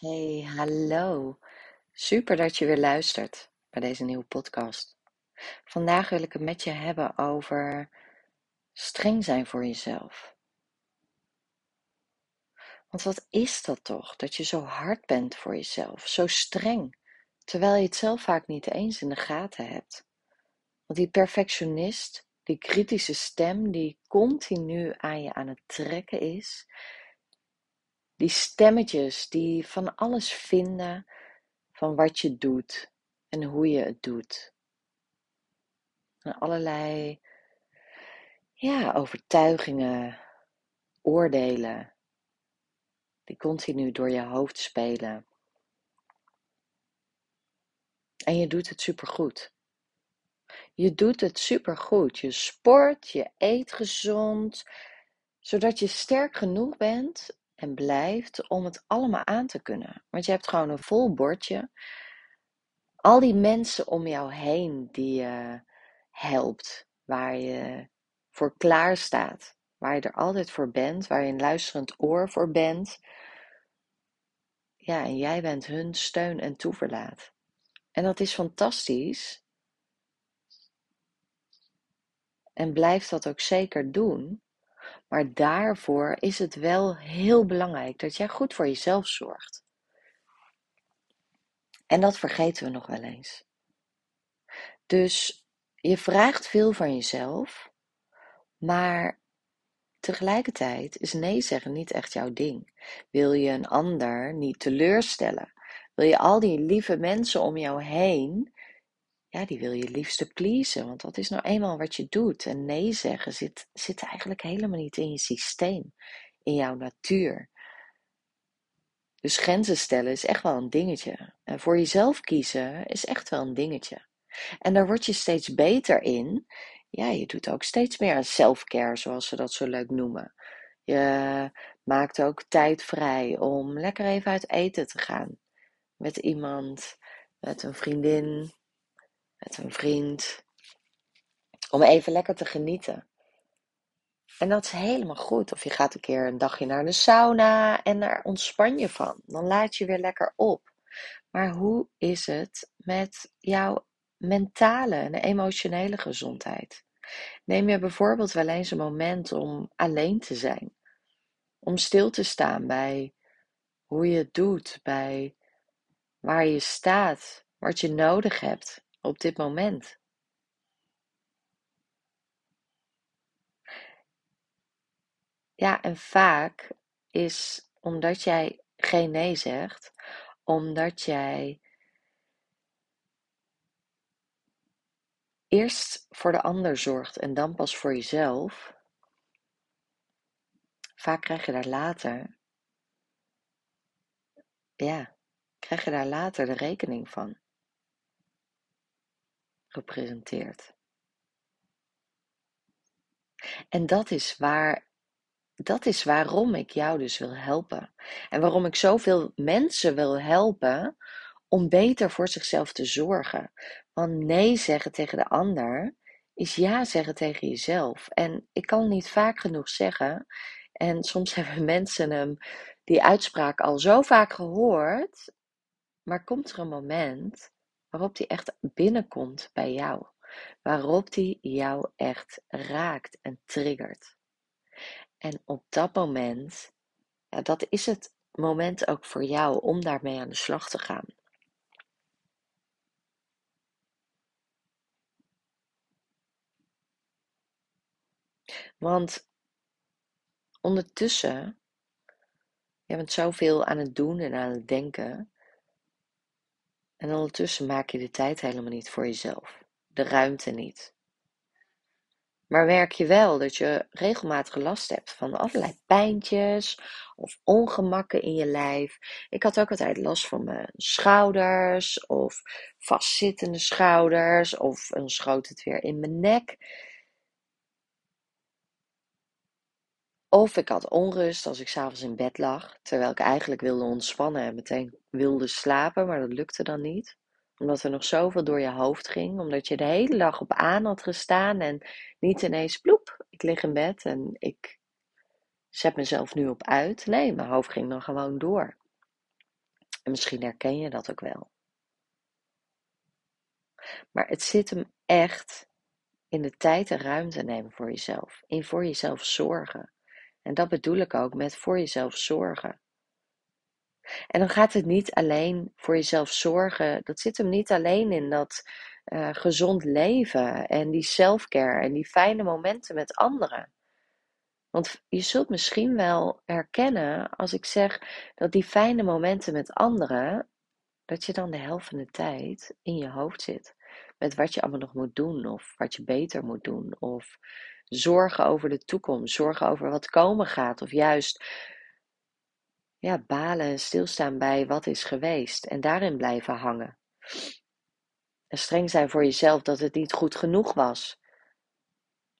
Hey, hallo. Super dat je weer luistert bij deze nieuwe podcast. Vandaag wil ik het met je hebben over streng zijn voor jezelf. Want wat is dat toch? Dat je zo hard bent voor jezelf, zo streng, terwijl je het zelf vaak niet eens in de gaten hebt. Want die perfectionist, die kritische stem die continu aan je aan het trekken is, die stemmetjes die van alles vinden van wat je doet en hoe je het doet. En allerlei ja, overtuigingen, oordelen, die continu door je hoofd spelen. En je doet het supergoed. Je doet het supergoed. Je sport, je eet gezond, zodat je sterk genoeg bent en blijft om het allemaal aan te kunnen. Want je hebt gewoon een vol bordje. Al die mensen om jou heen die je helpt, waar je voor klaar staat, waar je er altijd voor bent, waar je een luisterend oor voor bent. Ja, en jij bent hun steun en toeverlaat. En dat is fantastisch. En blijf dat ook zeker doen. Maar daarvoor is het wel heel belangrijk dat jij goed voor jezelf zorgt. En dat vergeten we nog wel eens. Dus je vraagt veel van jezelf, maar tegelijkertijd is nee zeggen niet echt jouw ding. Wil je een ander niet teleurstellen? Wil je al die lieve mensen om jou heen ja, die wil je liefste pleasen, want dat is nou eenmaal wat je doet. En nee zeggen zit, zit eigenlijk helemaal niet in je systeem, in jouw natuur. Dus grenzen stellen is echt wel een dingetje. En voor jezelf kiezen is echt wel een dingetje. En daar word je steeds beter in. Ja, je doet ook steeds meer aan self-care, zoals ze dat zo leuk noemen. Je maakt ook tijd vrij om lekker even uit eten te gaan. Met iemand, met een vriendin, met een vriend. Om even lekker te genieten. En dat is helemaal goed. Of je gaat een keer een dagje naar de sauna en daar ontspan je van. Dan laat je weer lekker op. Maar hoe is het met jouw mentale en emotionele gezondheid? Neem je bijvoorbeeld wel eens een moment om alleen te zijn? Om stil te staan bij hoe je het doet, bij waar je staat, wat je nodig hebt op dit moment. Ja, en vaak is omdat jij geen nee zegt, omdat jij eerst voor de ander zorgt en dan pas voor jezelf. Vaak krijg je daar later, ja, krijg je daar later de rekening van gepresenteerd. En dat is waar dat is waarom ik jou dus wil helpen. En waarom ik zoveel mensen wil helpen om beter voor zichzelf te zorgen. Want nee zeggen tegen de ander is ja zeggen tegen jezelf. En ik kan niet vaak genoeg zeggen. En soms hebben mensen hem die uitspraak al zo vaak gehoord. Maar komt er een moment waarop die echt binnenkomt bij jou. Waarop die jou echt raakt en triggert. En op dat moment, ja, dat is het moment ook voor jou om daarmee aan de slag te gaan. Want ondertussen, je bent zoveel aan het doen en aan het denken. En ondertussen maak je de tijd helemaal niet voor jezelf. De ruimte niet. Maar merk je wel dat je regelmatig last hebt van allerlei pijntjes of ongemakken in je lijf. Ik had ook altijd last van mijn schouders of vastzittende schouders of dan schoot het weer in mijn nek. Of ik had onrust als ik s'avonds in bed lag, terwijl ik eigenlijk wilde ontspannen en meteen wilde slapen, maar dat lukte dan niet omdat er nog zoveel door je hoofd ging. Omdat je de hele dag op aan had gestaan en niet ineens ploep, ik lig in bed en ik zet mezelf nu op uit. Nee, mijn hoofd ging dan gewoon door. En misschien herken je dat ook wel. Maar het zit hem echt in de tijd en ruimte nemen voor jezelf. In voor jezelf zorgen. En dat bedoel ik ook met voor jezelf zorgen. En dan gaat het niet alleen voor jezelf zorgen. Dat zit hem niet alleen in dat uh, gezond leven en die selfcare en die fijne momenten met anderen. Want je zult misschien wel herkennen als ik zeg dat die fijne momenten met anderen, dat je dan de helft van de tijd in je hoofd zit. Met wat je allemaal nog moet doen, of wat je beter moet doen, of zorgen over de toekomst, zorgen over wat komen gaat, of juist ja, balen en stilstaan bij wat is geweest en daarin blijven hangen. En streng zijn voor jezelf dat het niet goed genoeg was.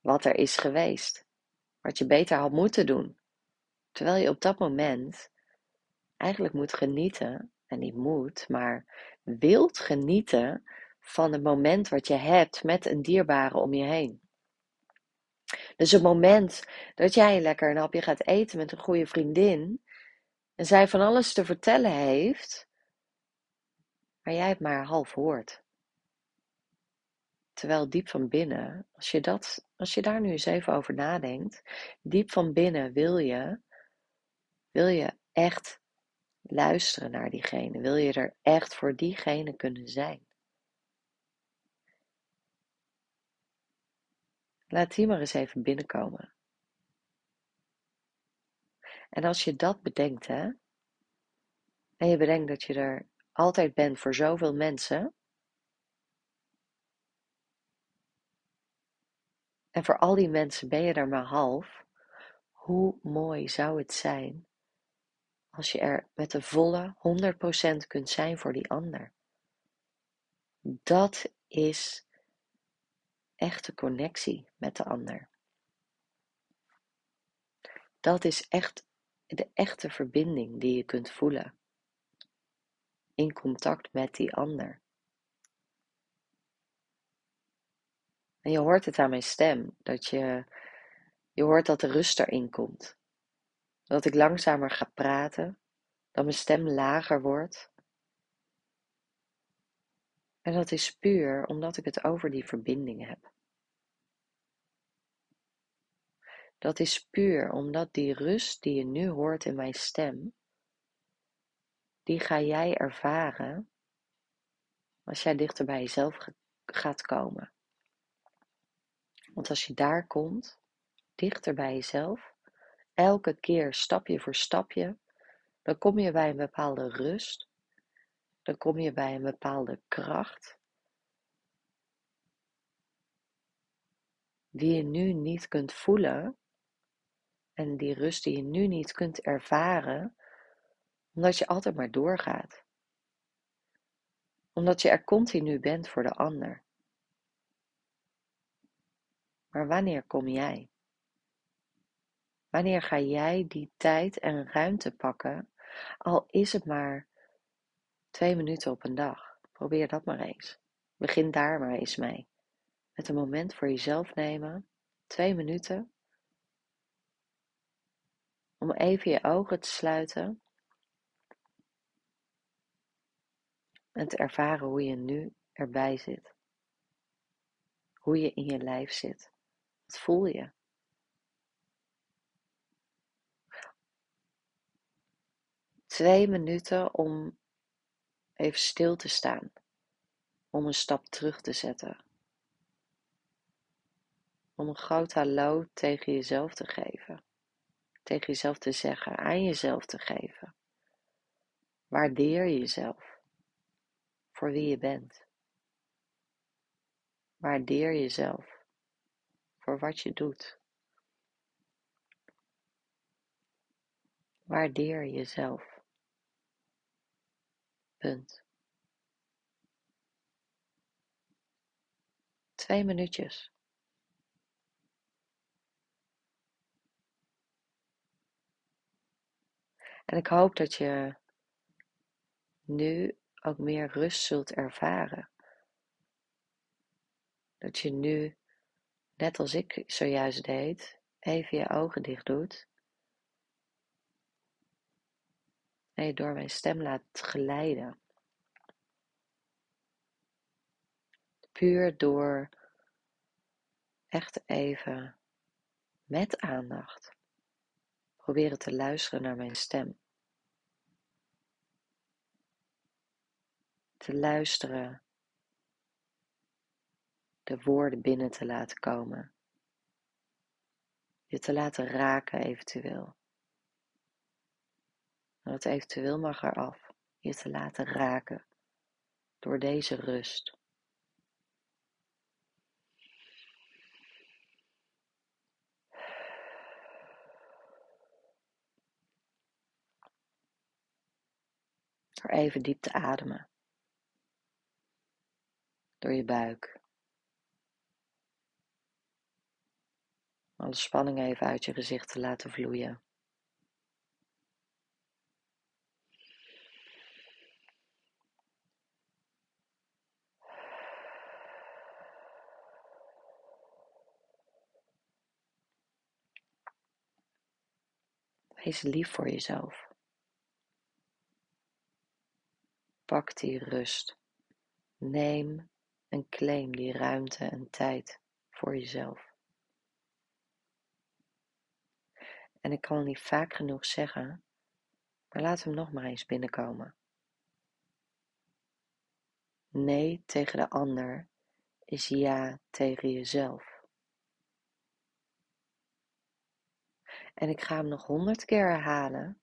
Wat er is geweest. Wat je beter had moeten doen. Terwijl je op dat moment eigenlijk moet genieten, en niet moet, maar wilt genieten van het moment wat je hebt met een dierbare om je heen. Dus het moment dat jij lekker een hapje gaat eten met een goede vriendin en zij van alles te vertellen heeft, maar jij het maar half hoort. Terwijl diep van binnen, als je, dat, als je daar nu eens even over nadenkt, diep van binnen wil je, wil je echt luisteren naar diegene. Wil je er echt voor diegene kunnen zijn. Laat die maar eens even binnenkomen. En als je dat bedenkt, hè, en je bedenkt dat je er altijd bent voor zoveel mensen, en voor al die mensen ben je er maar half, hoe mooi zou het zijn als je er met de volle 100% kunt zijn voor die ander. Dat is echte connectie met de ander. Dat is echt de echte verbinding die je kunt voelen in contact met die ander. En je hoort het aan mijn stem, dat je, je hoort dat de rust erin komt. Dat ik langzamer ga praten, dat mijn stem lager wordt. En dat is puur omdat ik het over die verbinding heb. Dat is puur omdat die rust die je nu hoort in mijn stem, die ga jij ervaren als jij dichter bij jezelf gaat komen. Want als je daar komt, dichter bij jezelf, elke keer stapje voor stapje, dan kom je bij een bepaalde rust, dan kom je bij een bepaalde kracht, die je nu niet kunt voelen en die rust die je nu niet kunt ervaren, omdat je altijd maar doorgaat. Omdat je er continu bent voor de ander. Maar wanneer kom jij? Wanneer ga jij die tijd en ruimte pakken, al is het maar twee minuten op een dag? Probeer dat maar eens. Begin daar maar eens mee. Met een moment voor jezelf nemen, twee minuten, om even je ogen te sluiten en te ervaren hoe je nu erbij zit. Hoe je in je lijf zit. Wat voel je? Twee minuten om even stil te staan. Om een stap terug te zetten. Om een groot hallo tegen jezelf te geven. Tegen jezelf te zeggen, aan jezelf te geven. Waardeer jezelf voor wie je bent. Waardeer jezelf voor wat je doet. Waardeer jezelf. Twee minuutjes. En ik hoop dat je nu ook meer rust zult ervaren. Dat je nu, net als ik zojuist deed, even je ogen dicht doet. En je door mijn stem laat glijden. Puur door echt even met aandacht proberen te luisteren naar mijn stem. Te luisteren, de woorden binnen te laten komen. Je te laten raken eventueel. En het eventueel mag eraf. Je te laten raken door deze rust. Door even diep te ademen. Door je buik. Alle spanning even uit je gezicht te laten vloeien. Wees lief voor jezelf. Pak die rust. Neem en claim die ruimte en tijd voor jezelf. En ik kan het niet vaak genoeg zeggen, maar laat hem nog maar eens binnenkomen. Nee tegen de ander is ja tegen jezelf. En ik ga hem nog honderd keer herhalen.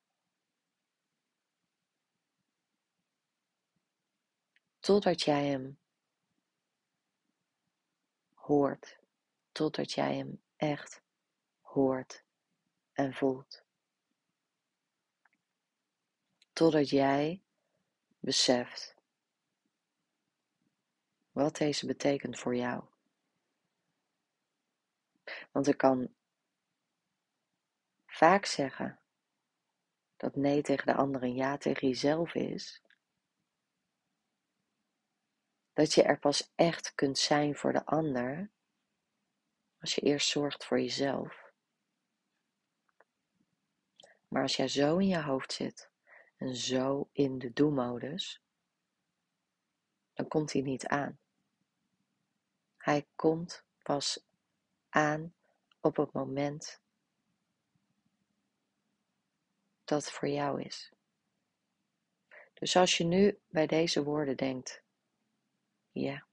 Totdat jij hem hoort. Totdat jij hem echt hoort en voelt. Totdat jij beseft wat deze betekent voor jou. Want ik kan vaak zeggen dat nee tegen de ander en ja tegen jezelf is, dat je er pas echt kunt zijn voor de ander als je eerst zorgt voor jezelf. Maar als jij zo in je hoofd zit en zo in de do-modus, dan komt hij niet aan. Hij komt pas aan op het moment dat voor jou is. Dus als je nu bij deze woorden denkt, ja,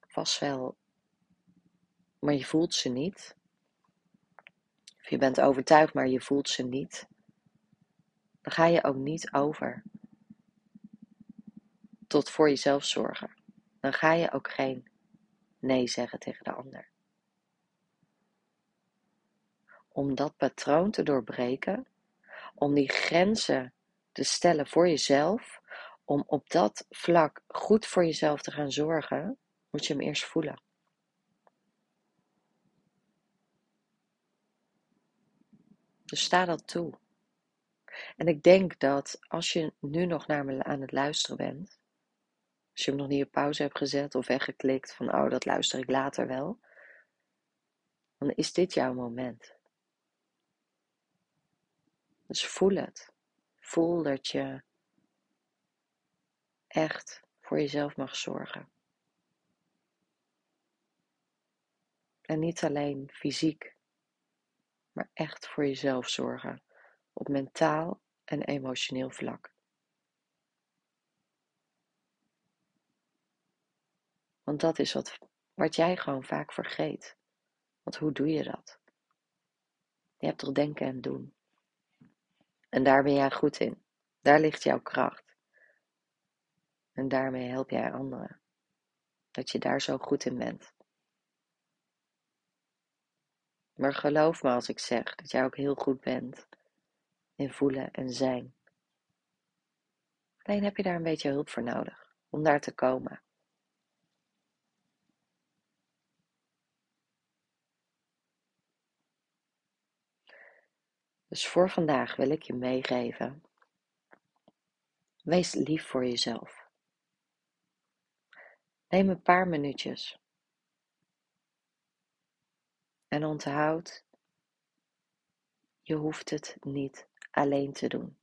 vast wel, maar je voelt ze niet. Of je bent overtuigd, maar je voelt ze niet. Dan ga je ook niet over tot voor jezelf zorgen. Dan ga je ook geen nee zeggen tegen de ander. Om dat patroon te doorbreken, om die grenzen te stellen voor jezelf, om op dat vlak goed voor jezelf te gaan zorgen, moet je hem eerst voelen. Dus sta dat toe. En ik denk dat als je nu nog naar me aan het luisteren bent, als je hem nog niet op pauze hebt gezet of weggeklikt van oh, dat luister ik later wel, dan is dit jouw moment. Dus voel het. Voel dat je echt voor jezelf mag zorgen. En niet alleen fysiek, maar echt voor jezelf zorgen op mentaal en emotioneel vlak. Want dat is wat, wat jij gewoon vaak vergeet. Want hoe doe je dat? Je hebt toch denken en doen. En daar ben jij goed in. Daar ligt jouw kracht. En daarmee help jij anderen. Dat je daar zo goed in bent. Maar geloof me als ik zeg dat jij ook heel goed bent in voelen en zijn. Alleen heb je daar een beetje hulp voor nodig om daar te komen. Dus voor vandaag wil ik je meegeven. Wees lief voor jezelf. Neem een paar minuutjes. En onthoud, je hoeft het niet alleen te doen.